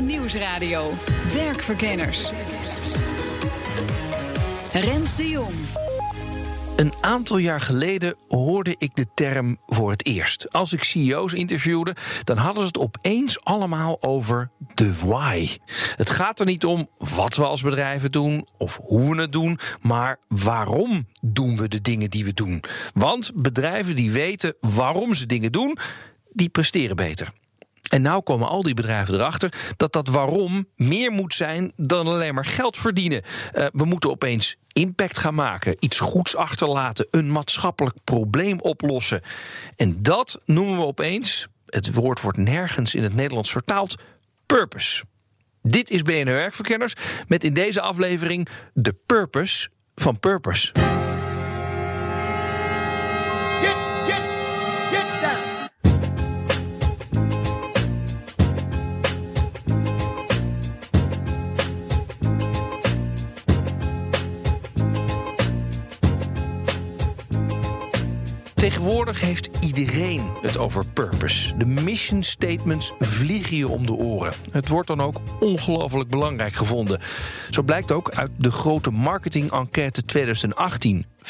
Nieuwsradio. Werkverkenners. Rens de Jong. Een aantal jaar geleden hoorde ik de term voor het eerst. Als ik CEO's interviewde, dan hadden ze het opeens allemaal over de why. Het gaat er niet om wat we als bedrijven doen of hoe we het doen, maar waarom doen we de dingen die we doen. Want bedrijven die weten waarom ze dingen doen, die presteren beter. En nou komen al die bedrijven erachter dat dat waarom meer moet zijn dan alleen maar geld verdienen. Uh, we moeten opeens impact gaan maken, iets goeds achterlaten, een maatschappelijk probleem oplossen. En dat noemen we opeens, het woord wordt nergens in het Nederlands vertaald, purpose. Dit is BNR Werkverkenners met in deze aflevering de purpose van purpose. Tegenwoordig heeft iedereen het over purpose. De mission statements vliegen je om de oren. Het wordt dan ook ongelooflijk belangrijk gevonden. Zo blijkt ook uit de grote marketing-enquête 2018. 75%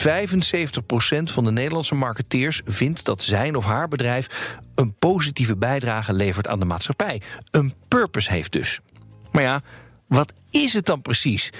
van de Nederlandse marketeers vindt dat zijn of haar bedrijf een positieve bijdrage levert aan de maatschappij. Een purpose heeft dus. Maar ja, wat is het dan precies?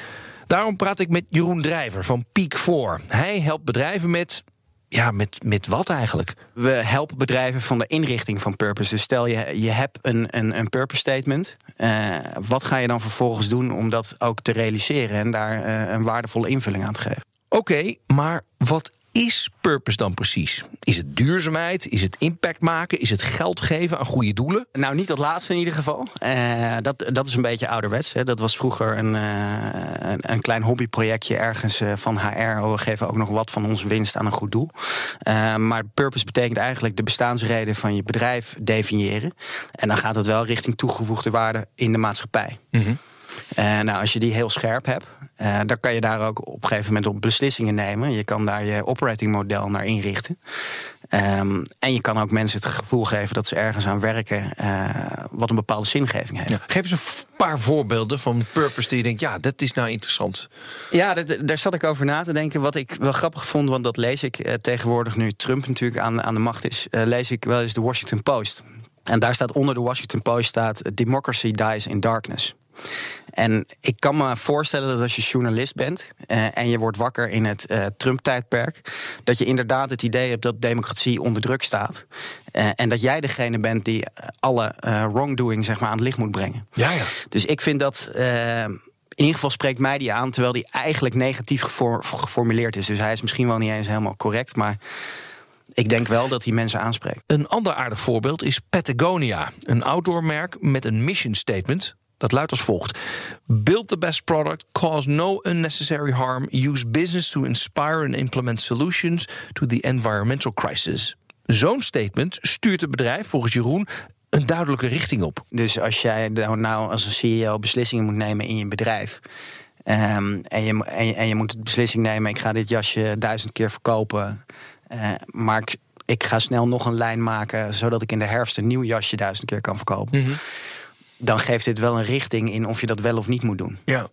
Daarom praat ik met Jeroen Drijver van Peak 4. Hij helpt bedrijven met ja, met, met wat eigenlijk? We helpen bedrijven van de inrichting van purpose. Dus stel je, je hebt een, een, een purpose statement. Uh, wat ga je dan vervolgens doen om dat ook te realiseren en daar uh, een waardevolle invulling aan te geven? Oké, okay, maar wat is purpose dan precies? Is het duurzaamheid? Is het impact maken? Is het geld geven aan goede doelen? Nou, niet dat laatste in ieder geval. Uh, dat, dat is een beetje ouderwets. Hè. Dat was vroeger een, uh, een, een, klein hobbyprojectje ergens uh, van HR. We geven ook nog wat van onze winst aan een goed doel. maar purpose betekent eigenlijk de bestaansreden van je bedrijf definiëren. En dan gaat het wel richting toegevoegde waarde in de maatschappij. Mm -hmm. Nou, als je die heel scherp hebt, uh, dan kan je daar ook op een gegeven moment op beslissingen nemen. Je kan daar je operating model naar inrichten. Um, en je kan ook mensen het gevoel geven dat ze ergens aan werken uh, wat een bepaalde zingeving heeft. Ja. Geef eens een paar voorbeelden van purpose die je denkt, ja, dat is nou interessant. Ja, dat, daar zat ik over na te denken. Wat ik wel grappig vond, want dat lees ik tegenwoordig nu Trump natuurlijk aan, aan de macht is, lees ik wel eens de Washington Post. En daar staat onder de Washington Post staat Democracy dies in darkness. En ik kan me voorstellen dat als je journalist bent uh, en je wordt wakker in het uh, Trump-tijdperk, dat je inderdaad het idee hebt dat democratie onder druk staat. Uh, en dat jij degene bent die alle wrongdoing zeg maar, aan het licht moet brengen. Ja, ja. Dus ik vind dat. in ieder geval spreekt mij die aan, terwijl die eigenlijk negatief geformuleerd is. Dus hij is misschien wel niet eens helemaal correct, maar ik denk wel dat hij mensen aanspreekt. Een ander aardig voorbeeld is Patagonia, een outdoormerk met een mission statement. Dat luidt als volgt: Build the best product, cause no unnecessary harm, use business to inspire and implement solutions to the environmental crisis. Zo'n statement stuurt het bedrijf volgens Jeroen een duidelijke richting op. Dus als jij nou als een CEO beslissingen moet nemen in je bedrijf. Um, en, je, en, je, en je moet de beslissing nemen: ik ga dit jasje duizend keer verkopen. Uh, maar ik, ik, ga snel nog een lijn maken, zodat ik in de herfst een nieuw jasje duizend keer kan verkopen. Mm -hmm dan geeft dit wel een richting in of je dat wel of niet moet doen. Ja.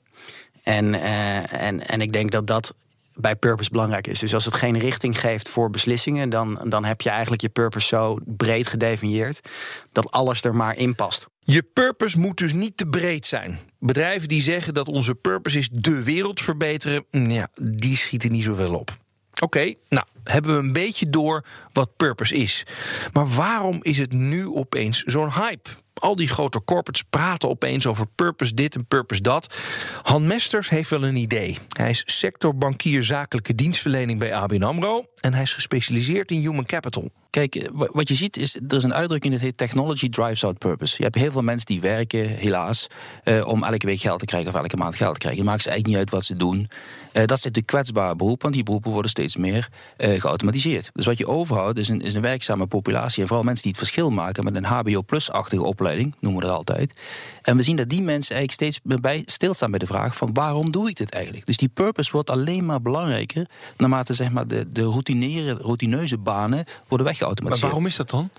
En, uh, en, en ik denk dat dat bij purpose belangrijk is. Dus als het geen richting geeft voor beslissingen, dan, dan heb je eigenlijk je purpose zo breed gedefinieerd dat alles er maar in past. Je purpose moet dus niet te breed zijn. Bedrijven die zeggen dat onze purpose is de wereld verbeteren, mm, ja, die schieten niet zoveel op. Oké, nou hebben we een beetje door wat purpose is. Maar waarom is het nu opeens zo'n hype? Al die grote corporates praten opeens over purpose dit en purpose dat. Han Mesters heeft wel een idee. Hij is sectorbankier zakelijke dienstverlening bij ABN AMRO... en hij is gespecialiseerd in human capital. Kijk, eh, wat je ziet is, er is een uitdrukking dat heet technology drives out purpose. Je hebt heel veel mensen die werken, helaas, eh, om elke week geld te krijgen of elke maand geld te krijgen. Het maakt ze eigenlijk niet uit wat ze doen. Uh, dat zit de kwetsbare beroep, want die beroepen worden steeds meer uh, geautomatiseerd. Dus wat je overhoudt is een, is een werkzame populatie. En vooral mensen die het verschil maken met een HBO-plus-achtige opleiding, noemen we dat altijd. En we zien dat die mensen eigenlijk steeds bij stilstaan bij de vraag van waarom doe ik dit eigenlijk? Dus die purpose wordt alleen maar belangrijker naarmate zeg maar, de, de routineuze banen worden weggeautomatiseerd. Maar waarom is dat dan?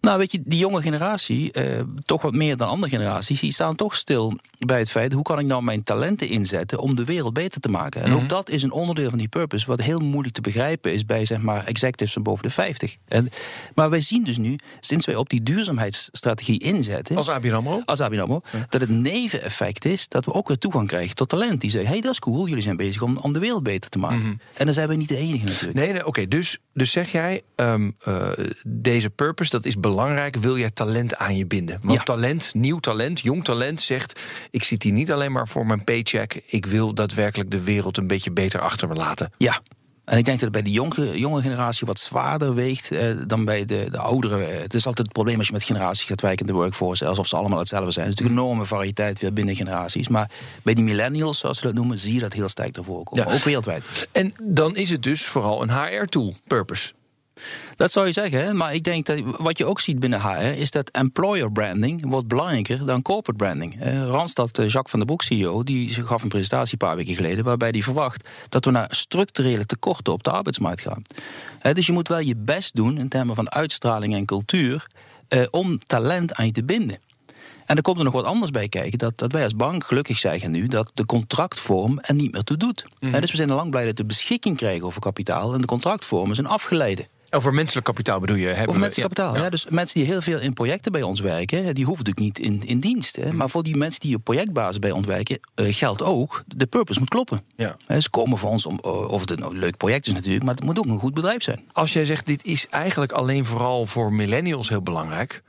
Nou, weet je, die jonge generatie, eh, toch wat meer dan andere generaties, die staan toch stil bij het feit: hoe kan ik nou mijn talenten inzetten om de wereld beter te maken? En ook mhm. dat is een onderdeel van die purpose, wat heel moeilijk te begrijpen is bij zeg maar executives van boven de 50. En, maar wij zien dus nu, sinds wij op die duurzaamheidsstrategie inzetten, als ABN AMRO, als ABN AMRO dat het neveneffect is dat we ook weer toegang krijgen tot talent die zeggen: hey, dat is cool, jullie zijn bezig om, om de wereld beter te maken. Mhm. En dan zijn we niet de enige natuurlijk. Nee, nee oké, dus, dus zeg jij, um, uh, deze purpose, dat is belangrijk belangrijk, wil jij talent aan je binden. Want talent, nieuw talent, jong talent zegt: Ik zit hier niet alleen maar voor mijn paycheck. Ik wil daadwerkelijk de wereld een beetje beter achter me laten. Ja, en ik denk dat het bij de jonge, jonge generatie wat zwaarder weegt eh, dan bij de, de oudere. Het is altijd het probleem als je met generaties gaat werken in de workforce, alsof ze allemaal hetzelfde zijn. Er is natuurlijk een enorme variëteit weer binnen generaties. Maar bij die millennials, zoals ze dat noemen, zie je dat heel sterk ervoor komen. Ook wereldwijd. En dan is het dus vooral een HR-tool, purpose. Dat zou je zeggen, maar ik denk dat wat je ook ziet binnen HR is dat employer branding wordt belangrijker dan corporate branding. Randstad, eh, Jacques van der Broek, CEO, die gaf een presentatie een paar weken geleden waarbij hij verwacht dat we naar structurele tekorten op de arbeidsmarkt gaan. Dus je moet wel je best doen in termen van uitstraling en cultuur eh, om talent aan je te binden. En er komt er nog wat anders bij kijken. Dat, dat wij als bank gelukkig zeggen nu dat de contractvorm er niet meer toe doet. Mhm. dus we zijn al lang blij dat we beschikking krijgen over kapitaal. En de contractvormen zijn afgeleiden. Over menselijk kapitaal bedoel je? Hebben Over menselijk kapitaal, ja. Dus mensen die heel veel in projecten bij ons werken, die hoeven natuurlijk niet in, in dienst. Hè. Maar voor die mensen die op projectbasis bij ons werken, uh, geldt ook, de purpose moet kloppen. Ja. ze komen voor ons om, eh, of het een leuk project is natuurlijk, maar het moet ook een goed bedrijf zijn. Als jij zegt, dit is eigenlijk alleen vooral voor millennials heel belangrijk,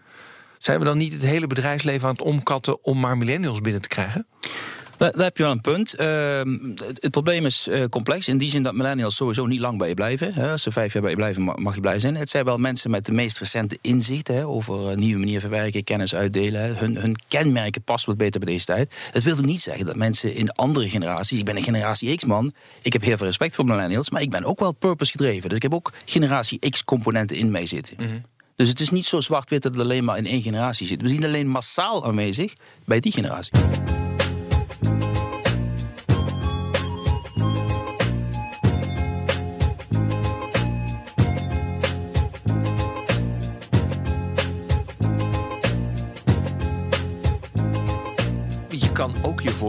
zijn we dan niet het hele bedrijfsleven aan het omkatten om maar millennials binnen te krijgen? Daar, heb je wel een punt. Ehm, het, probleem is uh, complex in die zin dat millennials sowieso niet lang bij je blijven. Hè. Als ze vijf jaar bij je blijven, mag je blij zijn. Het zijn wel mensen met de meest recente inzichten hè, over uh, nieuwe manieren verwerken, kennis uitdelen. Hun, hun kenmerken passen wat beter bij deze tijd. Het wil niet zeggen dat mensen in andere generaties, ik ben een generatie X-man, ik heb heel veel respect voor millennials, maar ik ben ook wel purpose gedreven. Dus ik heb ook generatie X-componenten in mij zitten. Mhm. Dus het is niet zo zwart-wit dat het alleen maar in één generatie zit. We zien alleen massaal aanwezig bij die generatie.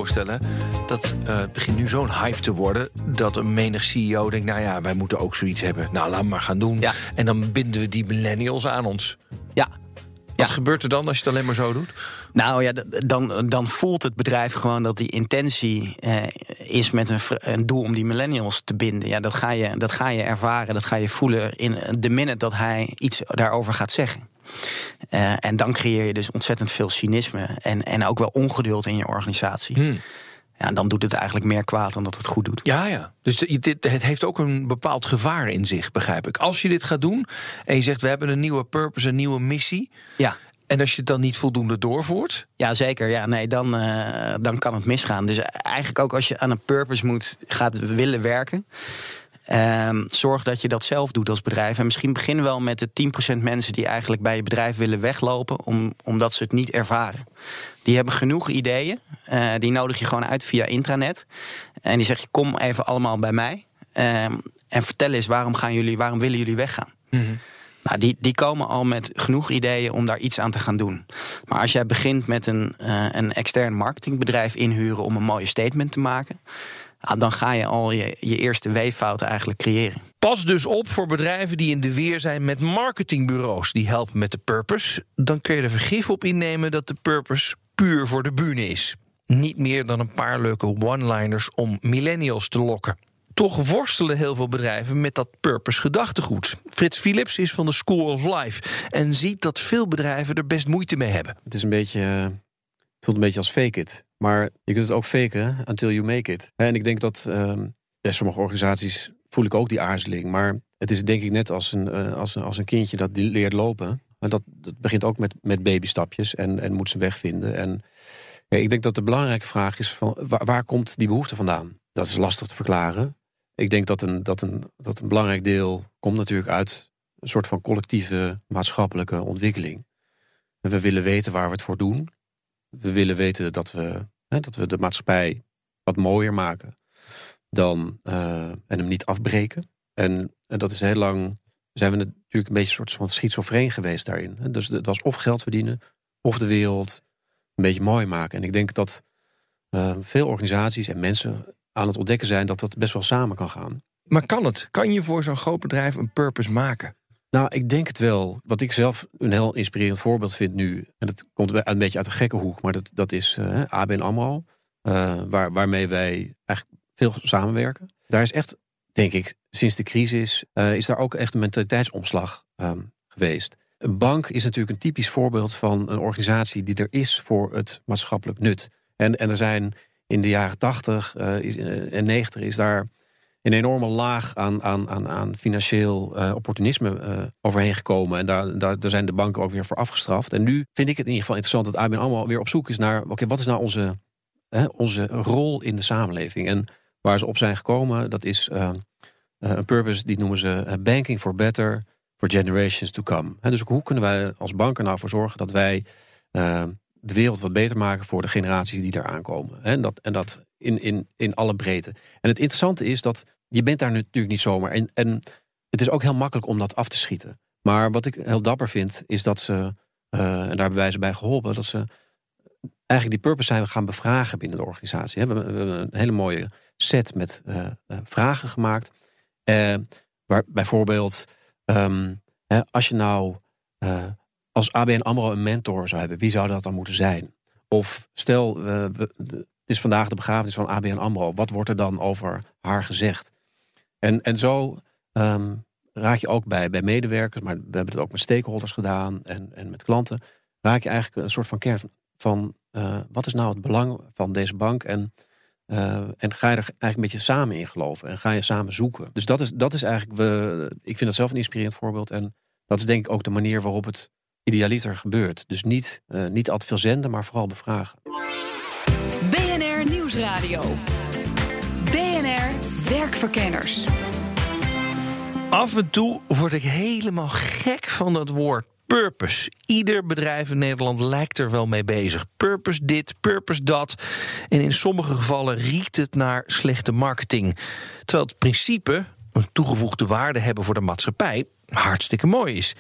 Voorstellen dat uh, het begint nu zo'n hype te worden... dat een menig CEO denkt, nou ja, wij moeten ook zoiets hebben. Nou, laat maar gaan doen. En dan binden we die millennials aan ons. Ja, wat gebeurt er dan als je het alleen maar zo doet? Nou ja, dan, dan voelt het bedrijf gewoon dat die intentie eh, is met een, een, doel om die millennials te binden. Ja, dat ga, je, dat ga je ervaren, dat ga je voelen in de minute dat hij iets daarover gaat zeggen. Uh, en dan creëer je dus ontzettend veel cynisme en, en ook wel ongeduld in je organisatie. Hmm. Ja, dan doet het eigenlijk meer kwaad dan dat het goed doet. Ja, ja. Dus dit, het heeft ook een bepaald gevaar in zich, begrijp ik. Als je dit gaat doen en je zegt we hebben een nieuwe purpose, een nieuwe missie. Ja. En als je het dan niet voldoende doorvoert? Ja, zeker. Ja, nee, dan, uh, dan kan het misgaan. Dus eigenlijk ook als je aan een purpose moet, gaat willen werken. Um, zorg dat je dat zelf doet als bedrijf. En misschien begin wel met de 10% mensen die eigenlijk bij je bedrijf willen weglopen, om, omdat ze het niet ervaren. Die hebben genoeg ideeën. Uh, die nodig je gewoon uit via intranet. En die zeg je: kom even allemaal bij mij. Um, en vertel eens waarom, gaan jullie, waarom willen jullie weggaan? Mm -hmm. Nou, die, die komen al met genoeg ideeën om daar iets aan te gaan doen. Maar als jij begint met een, uh, een extern marketingbedrijf inhuren om een mooie statement te maken dan ga je al je, je eerste weeffouten eigenlijk creëren. Pas dus op voor bedrijven die in de weer zijn met marketingbureaus die helpen met de purpose. Dan kun je er vergif op innemen dat de purpose puur voor de bühne is. Niet meer dan een paar leuke one-liners om millennials te lokken. toch worstelen heel veel bedrijven met dat purpose gedachtegoed. Frits Philips is van de School of Life en ziet dat veel bedrijven er best moeite mee hebben. Het is een beetje, eh, het voelt een beetje als fake it. Maar je kunt het ook faken until you make it. En ik denk dat ja, sommige organisaties voel ik ook die aarzeling. Maar het is denk ik net als een, uh, als een, als een kindje dat leert lopen. Maar dat, dat begint ook met, met babystapjes en, en moet zijn weg vinden. En ja, ik denk dat de belangrijke vraag is: van, waar, waar komt die behoefte vandaan? Dat is lastig te verklaren. Ik denk dat een, dat, een, dat een belangrijk deel komt natuurlijk uit een soort van collectieve maatschappelijke ontwikkeling. we willen weten waar we het voor doen. We willen weten dat we, hè, dat we de maatschappij wat mooier maken dan, uh, en hem niet afbreken. En, en dat is heel lang, zijn we natuurlijk een beetje een soort van schizofreen geweest daarin. Dus het was of geld verdienen, of de wereld een beetje mooi maken. En ik denk dat uh, veel organisaties en mensen aan het ontdekken zijn dat dat best wel samen kan gaan. Maar kan het? Kan je voor zo'n groot bedrijf een purpose maken? Nou, ik denk het wel. Wat ik zelf een heel inspirerend voorbeeld vind nu, en dat komt een beetje uit de gekke hoek, maar dat, dat is uh, ABN AMRO, uh, waar, waarmee wij eigenlijk veel samenwerken. Daar is echt, denk ik, sinds de crisis, uh, is daar ook echt een mentaliteitsomslag um, geweest. Een bank is natuurlijk een typisch voorbeeld van een organisatie die er is voor het maatschappelijk nut. En, en er zijn in de jaren 80 uh, en 90 is daar een enorme laag aan, aan, aan, aan financieel uh, opportunisme uh, overheen gekomen. En daar, daar, zijn de banken ook weer voor afgestraft. En nu vind ik het in ieder geval interessant dat ABN allemaal weer op zoek is naar... oké, wat is nou onze, hè, onze rol in de samenleving? En waar ze op zijn gekomen, dat is uh, een purpose, die noemen ze Banking for Better for Generations to Come. He, dus hoe kunnen wij als banken nou voor zorgen dat wij de wereld wat beter maken voor de generaties die daar aankomen. En dat, en dat in, in, in alle breedte. En het interessante is dat je bent daar natuurlijk niet zomaar. En, en het is ook heel makkelijk om dat af te schieten. Maar wat ik heel dapper vind, is dat ze, uh, en daar hebben wij ze bij geholpen, dat ze eigenlijk die purpose zijn gaan bevragen binnen de organisatie. We hebben een hele mooie set met uh, vragen gemaakt. Uh, waar bijvoorbeeld, um, als je nou als ABN AMRO een mentor zou hebben, wie zou dat dan moeten zijn? Of stel, uh, we, het is vandaag de begrafenis van ABN AMRO. Wat wordt er dan over haar gezegd? En, en zo um, raak je ook bij, bij medewerkers, maar we hebben het ook met stakeholders gedaan en, en met klanten. Raak je eigenlijk een soort van kern van uh, wat is nou het belang van deze bank? En, uh, en ga je er eigenlijk een beetje samen in geloven en ga je samen zoeken. Dus dat is, dat is eigenlijk, we, ik vind dat zelf een inspirerend voorbeeld. En dat is denk ik ook de manier waarop het idealiter gebeurt. Dus niet, uh, niet altijd veel zenden, maar vooral bevragen. BNR Nieuwsradio. BNR Werkverkenners. Af en toe word ik helemaal gek van dat woord purpose. Ieder bedrijf in Nederland lijkt er wel mee bezig. Purpose dit, purpose dat. En in sommige gevallen riekt het naar slechte marketing. Terwijl het principe, een toegevoegde waarde hebben voor de maatschappij, hartstikke mooi is.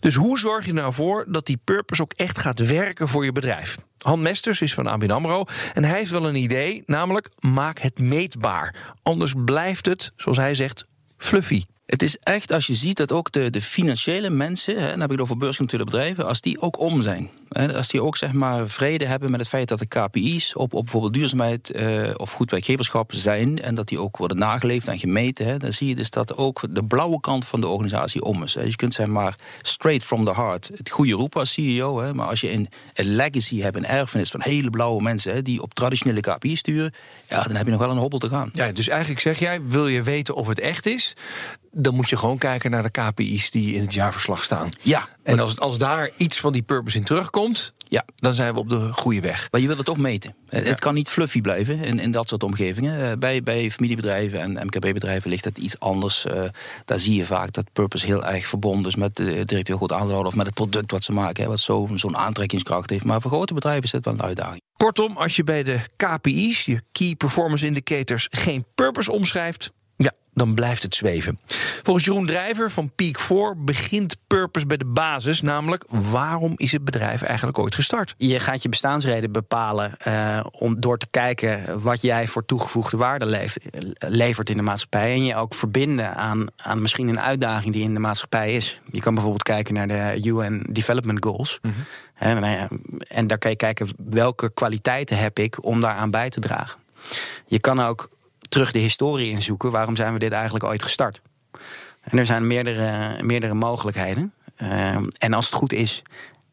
Dus hoe zorg je nou voor dat die purpose ook echt gaat werken voor je bedrijf? Han Mesters is van ABN AMRO en hij heeft wel een idee, namelijk maak het meetbaar. Anders blijft het, zoals hij zegt, fluffy. Het is echt, als je ziet dat ook de, de financiële mensen, hè, dan heb ik het over beursgenoteerde bedrijven, als die ook om zijn. Als die ook zeg maar vrede hebben met het feit dat de KPI's op, op bijvoorbeeld duurzaamheid uh, of goed werkgeverschap zijn en dat die ook worden nageleefd en gemeten, hè, dan zie je dus dat ook de blauwe kant van de organisatie om is. Hè. Dus je kunt zeg maar straight from the heart het goede roepen als CEO, hè, maar als je een, een legacy hebt, een erfenis van hele blauwe mensen hè, die op traditionele KPI's sturen, ja, dan heb je nog wel een hobbel te gaan. Ja, dus eigenlijk zeg jij, wil je weten of het echt is, dan moet je gewoon kijken naar de KPI's die in het jaarverslag staan. Ja. En als, als daar iets van die purpose in terugkomt, ja. dan zijn we op de goede weg. Maar je wil het toch meten. Het kan niet fluffy blijven in, in dat soort omgevingen. Eh, bij, bij familiebedrijven en MKB-bedrijven ligt het iets anders. Uh, daar zie je vaak dat purpose heel erg verbonden is met de directeur goed aandeelhouder of met het product wat ze maken, hè, wat zo'n zo aantrekkingskracht heeft. Maar voor grote bedrijven is het wel een uitdaging. Kortom, als je bij de KPI's, je Key Performance Indicators, geen purpose omschrijft, ja, dan blijft het zweven. Volgens Jeroen Drijver van Peak 4 begint purpose bij de basis, namelijk waarom is het bedrijf eigenlijk ooit gestart? Je gaat je bestaansreden bepalen uh, om door te kijken wat jij voor toegevoegde waarde leeft, levert in de maatschappij en je ook verbinden aan, aan misschien een uitdaging die in de maatschappij is. Je kan bijvoorbeeld kijken naar de UN Development Goals. Mm -hmm. en, en daar kan je kijken welke kwaliteiten heb ik om daaraan bij te dragen. Je kan ook terug de historie inzoeken. Waarom zijn we dit eigenlijk ooit gestart? En er zijn meerdere, meerdere mogelijkheden. Ehm, en als het goed is,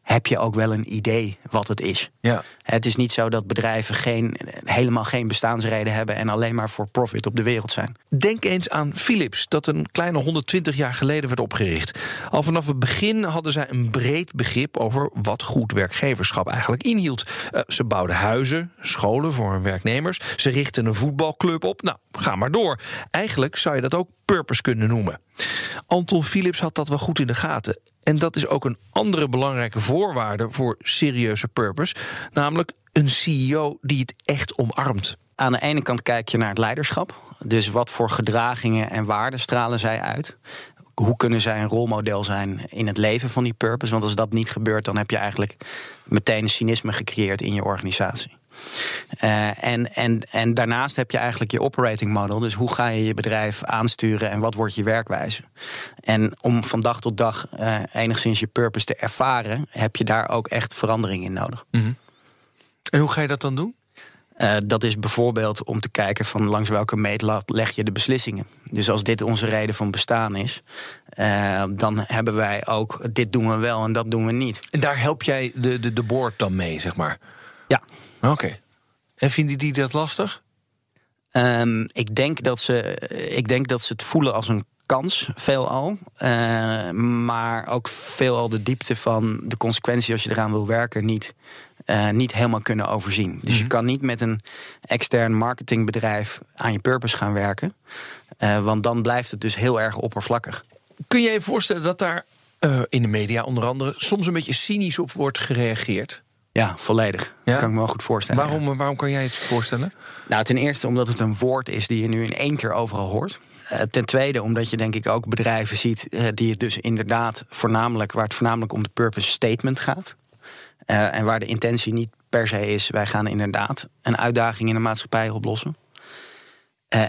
heb je ook wel een idee wat het is. Ja. Het is niet zo dat bedrijven geen, helemaal geen bestaansreden hebben en alleen maar voor profit op de wereld zijn. Denk eens aan Philips, dat een kleine 120 jaar geleden werd opgericht. Al vanaf het begin hadden zij een breed begrip over wat goed werkgeverschap eigenlijk inhield. Uh, ze bouwden huizen, scholen voor hun werknemers. Ze richtten een voetbalclub op. Nou, ga maar door. Eigenlijk zou je dat ook purpose kunnen noemen. Anton Philips had dat wel goed in de gaten. En dat is ook een andere belangrijke voorwaarde voor serieuze purpose, namelijk een CEO die het echt omarmt. Aan de ene kant kijk je naar het leiderschap. Dus wat voor gedragingen en waarden stralen zij uit? Hoe kunnen zij een rolmodel zijn in het leven van die purpose? Want als dat niet gebeurt, dan heb je eigenlijk meteen een cynisme gecreëerd in je organisatie. Uh, en, en, en daarnaast heb je eigenlijk je operating model. Dus hoe ga je je bedrijf aansturen en wat wordt je werkwijze? En om van dag tot dag uh, enigszins je purpose te ervaren, heb je daar ook echt verandering in nodig. Mm -hmm. En hoe ga je dat dan doen? Uh, dat is bijvoorbeeld om te kijken van langs welke meetlat leg je de beslissingen. Dus als dit onze reden van bestaan is, uh, dan hebben wij ook dit doen we wel en dat doen we niet. En daar help jij de, de, de board dan mee, zeg maar? Ja. Oké. Okay. En vinden die dat lastig? Um, ik, denk dat ze, ik denk dat ze het voelen als een kans, veelal. Uh, maar ook veelal de diepte van de consequentie als je eraan wil werken niet, uh, niet helemaal kunnen overzien. Dus mm -hmm. je kan niet met een extern marketingbedrijf aan je purpose gaan werken. Uh, want dan blijft het dus heel erg oppervlakkig. Kun je je voorstellen dat daar in de media onder andere soms een beetje cynisch op wordt gereageerd? Ja, volledig. Ja? Dat kan ik me wel goed voorstellen. Waarom, ja. waarom kan jij het voorstellen? Nou, ten eerste omdat het een woord is die je nu in één keer overal hoort. Uh, ten tweede omdat je denk ik ook bedrijven ziet uh, die het dus inderdaad voornamelijk, waar het voornamelijk om de purpose statement gaat. Uh, en waar de intentie niet per se is, wij gaan inderdaad een uitdaging in de maatschappij oplossen.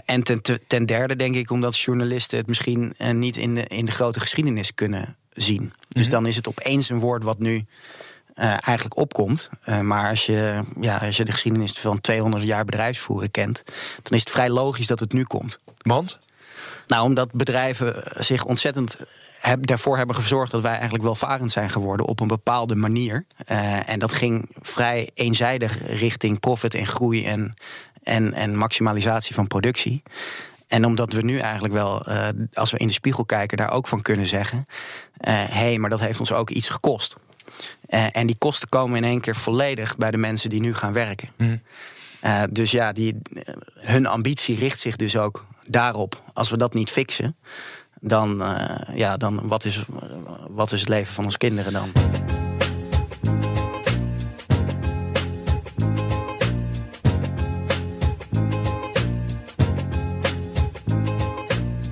en ten, ten, derde denk ik omdat journalisten het misschien niet in de, in de grote geschiedenis kunnen zien. Mm -hmm. Dus dan is het opeens een woord wat nu uh, eigenlijk opkomt. Uh, maar als je, ja, als je de geschiedenis van 200 jaar bedrijfsvoeren kent, dan is het vrij logisch dat het nu komt. Want? Nou, omdat bedrijven zich ontzettend heb, daarvoor hebben gezorgd dat wij eigenlijk welvarend zijn geworden op een bepaalde manier. Uh, en dat ging vrij eenzijdig richting profit en groei en, en, en maximalisatie van productie. En omdat we nu eigenlijk wel, uh, als we in de spiegel kijken, daar ook van kunnen zeggen: hé, uh, hey, maar dat heeft ons ook iets gekost. Uh, en die kosten komen in één keer volledig bij de mensen die nu gaan werken. Mm. Uh, dus ja, die, hun ambitie richt zich dus ook daarop. Als we dat niet fixen, dan, uh, ja, dan wat, is, wat is het leven van onze kinderen dan?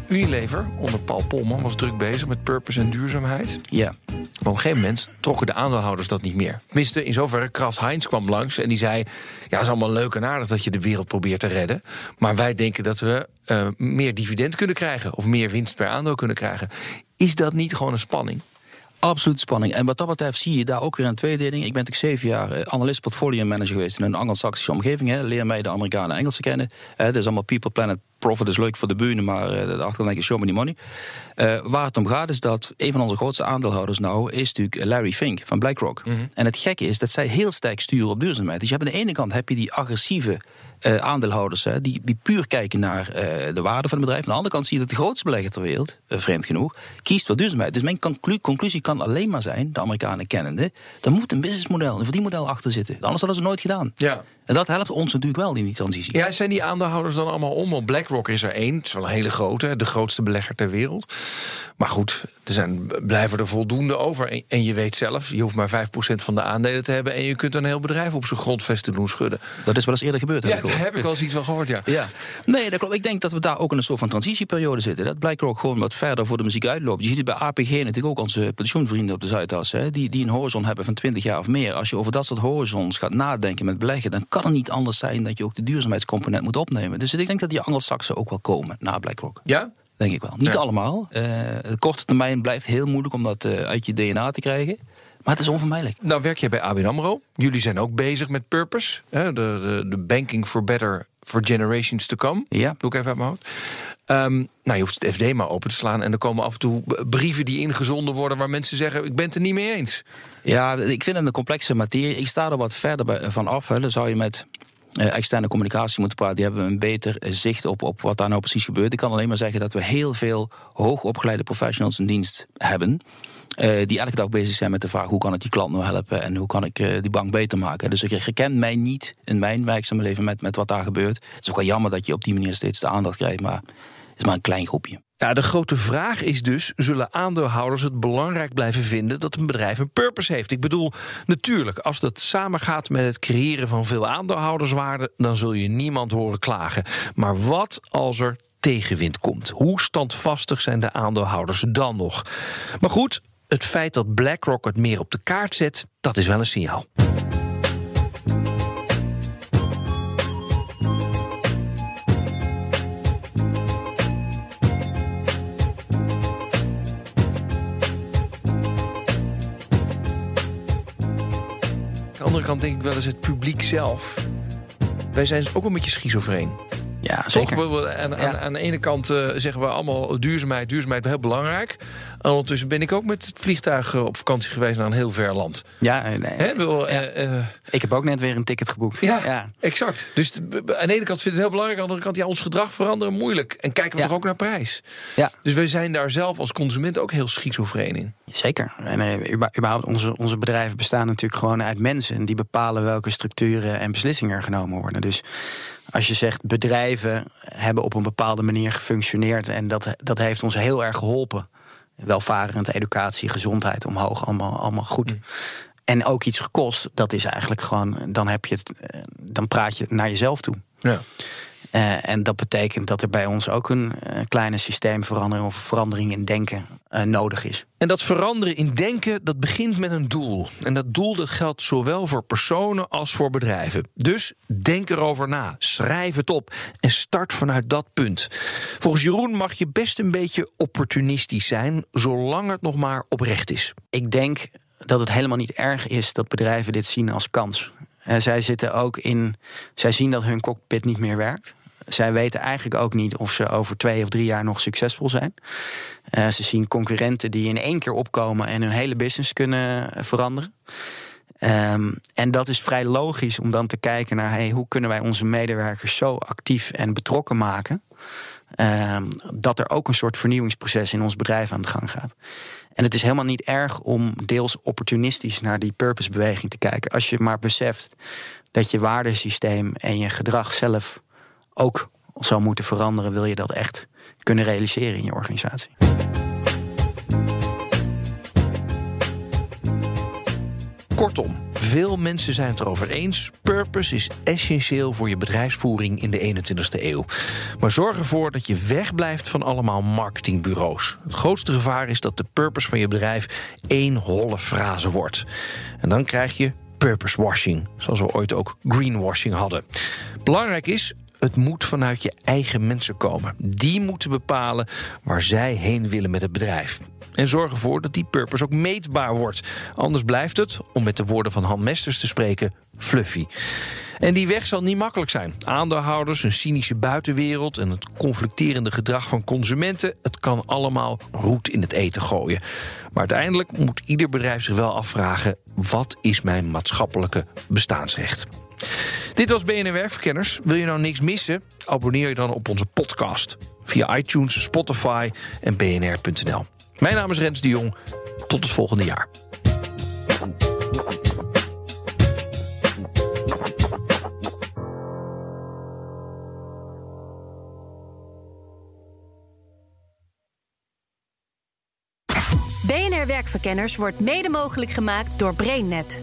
Unilever onder Paul Polman was druk bezig met purpose en duurzaamheid. Ja. Op een gegeven moment trokken de aandeelhouders dat niet meer. Tenminste, in zoverre Kraft Heinz kwam langs en die zei... ja, het is allemaal leuk en aardig dat je de wereld probeert te redden... maar wij denken dat we uh, meer dividend kunnen krijgen... of meer winst per aandeel kunnen krijgen. Is dat niet gewoon een spanning? Absoluut spanning. En wat dat betreft zie je daar ook weer een tweedeling. Ik ben natuurlijk zeven jaar analist portfolio manager geweest in een Anglo-Saxische omgeving. Hè. Leer mij de Amerikanen en Engelsen kennen. Uh, dat is allemaal people, planet, profit is leuk voor de bühne, maar uh, de achterkant ik show me the money. Uh, waar het om gaat is dat een van onze grootste aandeelhouders nou is natuurlijk Larry Fink van BlackRock. Mm -hmm. En het gekke is dat zij heel sterk sturen op duurzaamheid. Dus je hebt aan de ene kant heb je die agressieve uh, aandeelhouders hè, die, die puur kijken naar uh, de waarde van het bedrijf. Aan de andere kant zie je dat de grootste belegger ter wereld, uh, vreemd genoeg, kiest voor duurzaamheid. Dus mijn conclu conclusie kan alleen maar zijn, de Amerikanen kennende, er moet een businessmodel, een verdienmodel achter zitten. Anders hadden ze het nooit gedaan. Ja. En dat helpt ons natuurlijk wel in die transitie. Ja, zijn die aandeelhouders dan allemaal om? Want BlackRock is er één. Het is wel een hele grote, de grootste belegger ter wereld. Maar goed, er zijn, blijven er voldoende over. En je weet zelf, je hoeft maar 5% van de aandelen te hebben... en je kunt een heel bedrijf op zijn grondvesten doen schudden. Dat is wel eens eerder gebeurd, heb ja, ik daar heb ik wel eens iets van gehoord, ja. ja. Nee, dat klopt. Ik denk dat we daar ook in een soort van transitieperiode zitten. Dat BlackRock gewoon wat verder voor de muziek uitloopt. Je ziet het bij APG natuurlijk ook onze pensioenvrienden op de Zuidas... Hè, die, die een horizon hebben van 20 jaar of meer. Als je over dat soort horizons gaat nadenken met beleggen... dan kan het niet anders zijn dat je ook de duurzaamheidscomponent moet opnemen. Dus ik denk dat die Anglo-Saxen ook wel komen na BlackRock. Ja? Denk ik wel. Niet ja. allemaal. De korte termijn blijft heel moeilijk om dat uh, uit je DNA te krijgen. Maar het is onvermijdelijk. Nou werk jij bij ABN AMRO. Jullie zijn ook bezig met purpose. Hè? De, de, de Banking for Better for generations to come. Ja. Doe ik even uit mijn hoofd. Ehm, nou, je hoeft het FD maar open te slaan. En er komen af en toe brieven die ingezonden worden... waar mensen zeggen, ik ben het er niet mee eens. Ja, ik vind het een complexe materie. Ik sta er wat verder van af. Hè. Dan zou je met eh, externe communicatie moeten praten. Die hebben een beter eh, zicht op, op wat daar nou precies gebeurt. Ik kan alleen maar zeggen dat we heel veel hoogopgeleide professionals in dienst hebben. eh, die elke dag bezig zijn met de vraag hoe kan ik die klant nou helpen en hoe kan ik eh, die bank beter maken. Dus ik herken mij niet in mijn werkzame leven met, met wat daar gebeurt. Het is ook wel jammer dat je op die manier steeds de aandacht krijgt, maar het is maar een klein groepje. Ja, de grote vraag is dus: zullen aandeelhouders het belangrijk blijven vinden dat een bedrijf een purpose heeft? Ik bedoel, natuurlijk, als dat samengaat met het creëren van veel aandeelhouderswaarde, dan zul je niemand horen klagen. Maar wat als er tegenwind komt? Hoe standvastig zijn de aandeelhouders dan nog? Maar goed, het feit dat BlackRock het meer op de kaart zet, dat is wel een signaal. Andere kant denk ik wel eens het publiek zelf. Wij zijn ook een beetje schizofreen. Ja, Toch? zeker. We- we- Aan, aan, Ja. aan de ene kant eh, zeggen we allemaal duurzaamheid, duurzaamheid heel belangrijk. En ondertussen ben ik ook met het vliegtuig eh, op vakantie geweest naar een heel ver land. Ja, nee? Ik eh, ik heb ook net weer een ticket geboekt. ja, exact. Dus t- aan de ene kant vindt het heel belangrijk, aan de andere kant ja, ons gedrag veranderen moeilijk. En kijken we toch ook naar prijs. ja. Dus wij zijn daar zelf als consument ook heel schizofreen in. Zeker. En überhaupt, onze, onze bedrijven bestaan natuurlijk gewoon uit mensen. En die bepalen welke structuren en beslissingen er genomen worden. Dus als je zegt bedrijven hebben op een bepaalde manier gefunctioneerd. En dat, dat heeft ons heel erg geholpen. Welvarend, educatie, gezondheid omhoog, allemaal, allemaal goed. En ook iets gekost, dat is eigenlijk gewoon, dan heb je het, eh, dan praat je naar jezelf toe. Ja. Eh, en dat betekent dat er bij ons ook een eh, kleine systeemverandering of verandering in denken eh, nodig is. En dat veranderen in denken, dat begint met een doel. En dat doel dat geldt zowel voor personen als voor bedrijven. Dus denk erover na, schrijf het op en start vanuit dat punt. Volgens Jeroen mag je best een beetje opportunistisch zijn, zolang het nog maar oprecht is. Ik denk dat het helemaal niet erg is dat bedrijven dit zien als kans. Zij zitten ook in. Zij zien dat hun cockpit niet meer werkt. Zij weten eigenlijk ook niet of ze over twee of drie jaar nog succesvol zijn. Eh, ze zien concurrenten die in één keer opkomen en hun hele business kunnen veranderen. Ehm, en dat is vrij logisch om dan te kijken naar hey, hoe kunnen wij onze medewerkers zo actief en betrokken maken. ehm, dat er ook een soort vernieuwingsproces in ons bedrijf aan de gang gaat. En het is helemaal niet erg om deels opportunistisch naar die purpose-beweging te kijken. Als je maar beseft dat je waardesysteem en je gedrag zelf ook zal moeten veranderen, wil je dat echt kunnen realiseren in je organisatie. Kortom, veel mensen zijn het erover eens. Purpose is essentieel voor je bedrijfsvoering in de 21ste eeuw. Maar zorg ervoor dat je wegblijft van allemaal marketingbureaus. Het grootste gevaar is dat de purpose van je bedrijf één holle frase wordt. En dan krijg je purpose washing, zoals we ooit ook greenwashing hadden. Belangrijk is, het moet vanuit je eigen mensen komen. Die moeten bepalen waar zij heen willen met het bedrijf. En zorg ervoor dat die purpose ook meetbaar wordt. Anders blijft het, om met de woorden van Han Mesters te spreken, fluffy. En die weg zal niet makkelijk zijn. Aandeelhouders, een cynische buitenwereld en het conflicterende gedrag van consumenten, het kan allemaal roet in het eten gooien. Maar uiteindelijk moet ieder bedrijf zich wel afvragen: wat is mijn maatschappelijke bestaansrecht? Dit was BNR Werkverkenners. Wil je nou niks missen? Abonneer je dan op onze podcast via iTunes, Spotify en bnr.nl. Mijn naam is Rens de Jong. Tot het volgende jaar. BNR Werkverkenners wordt mede mogelijk gemaakt door BrainNet.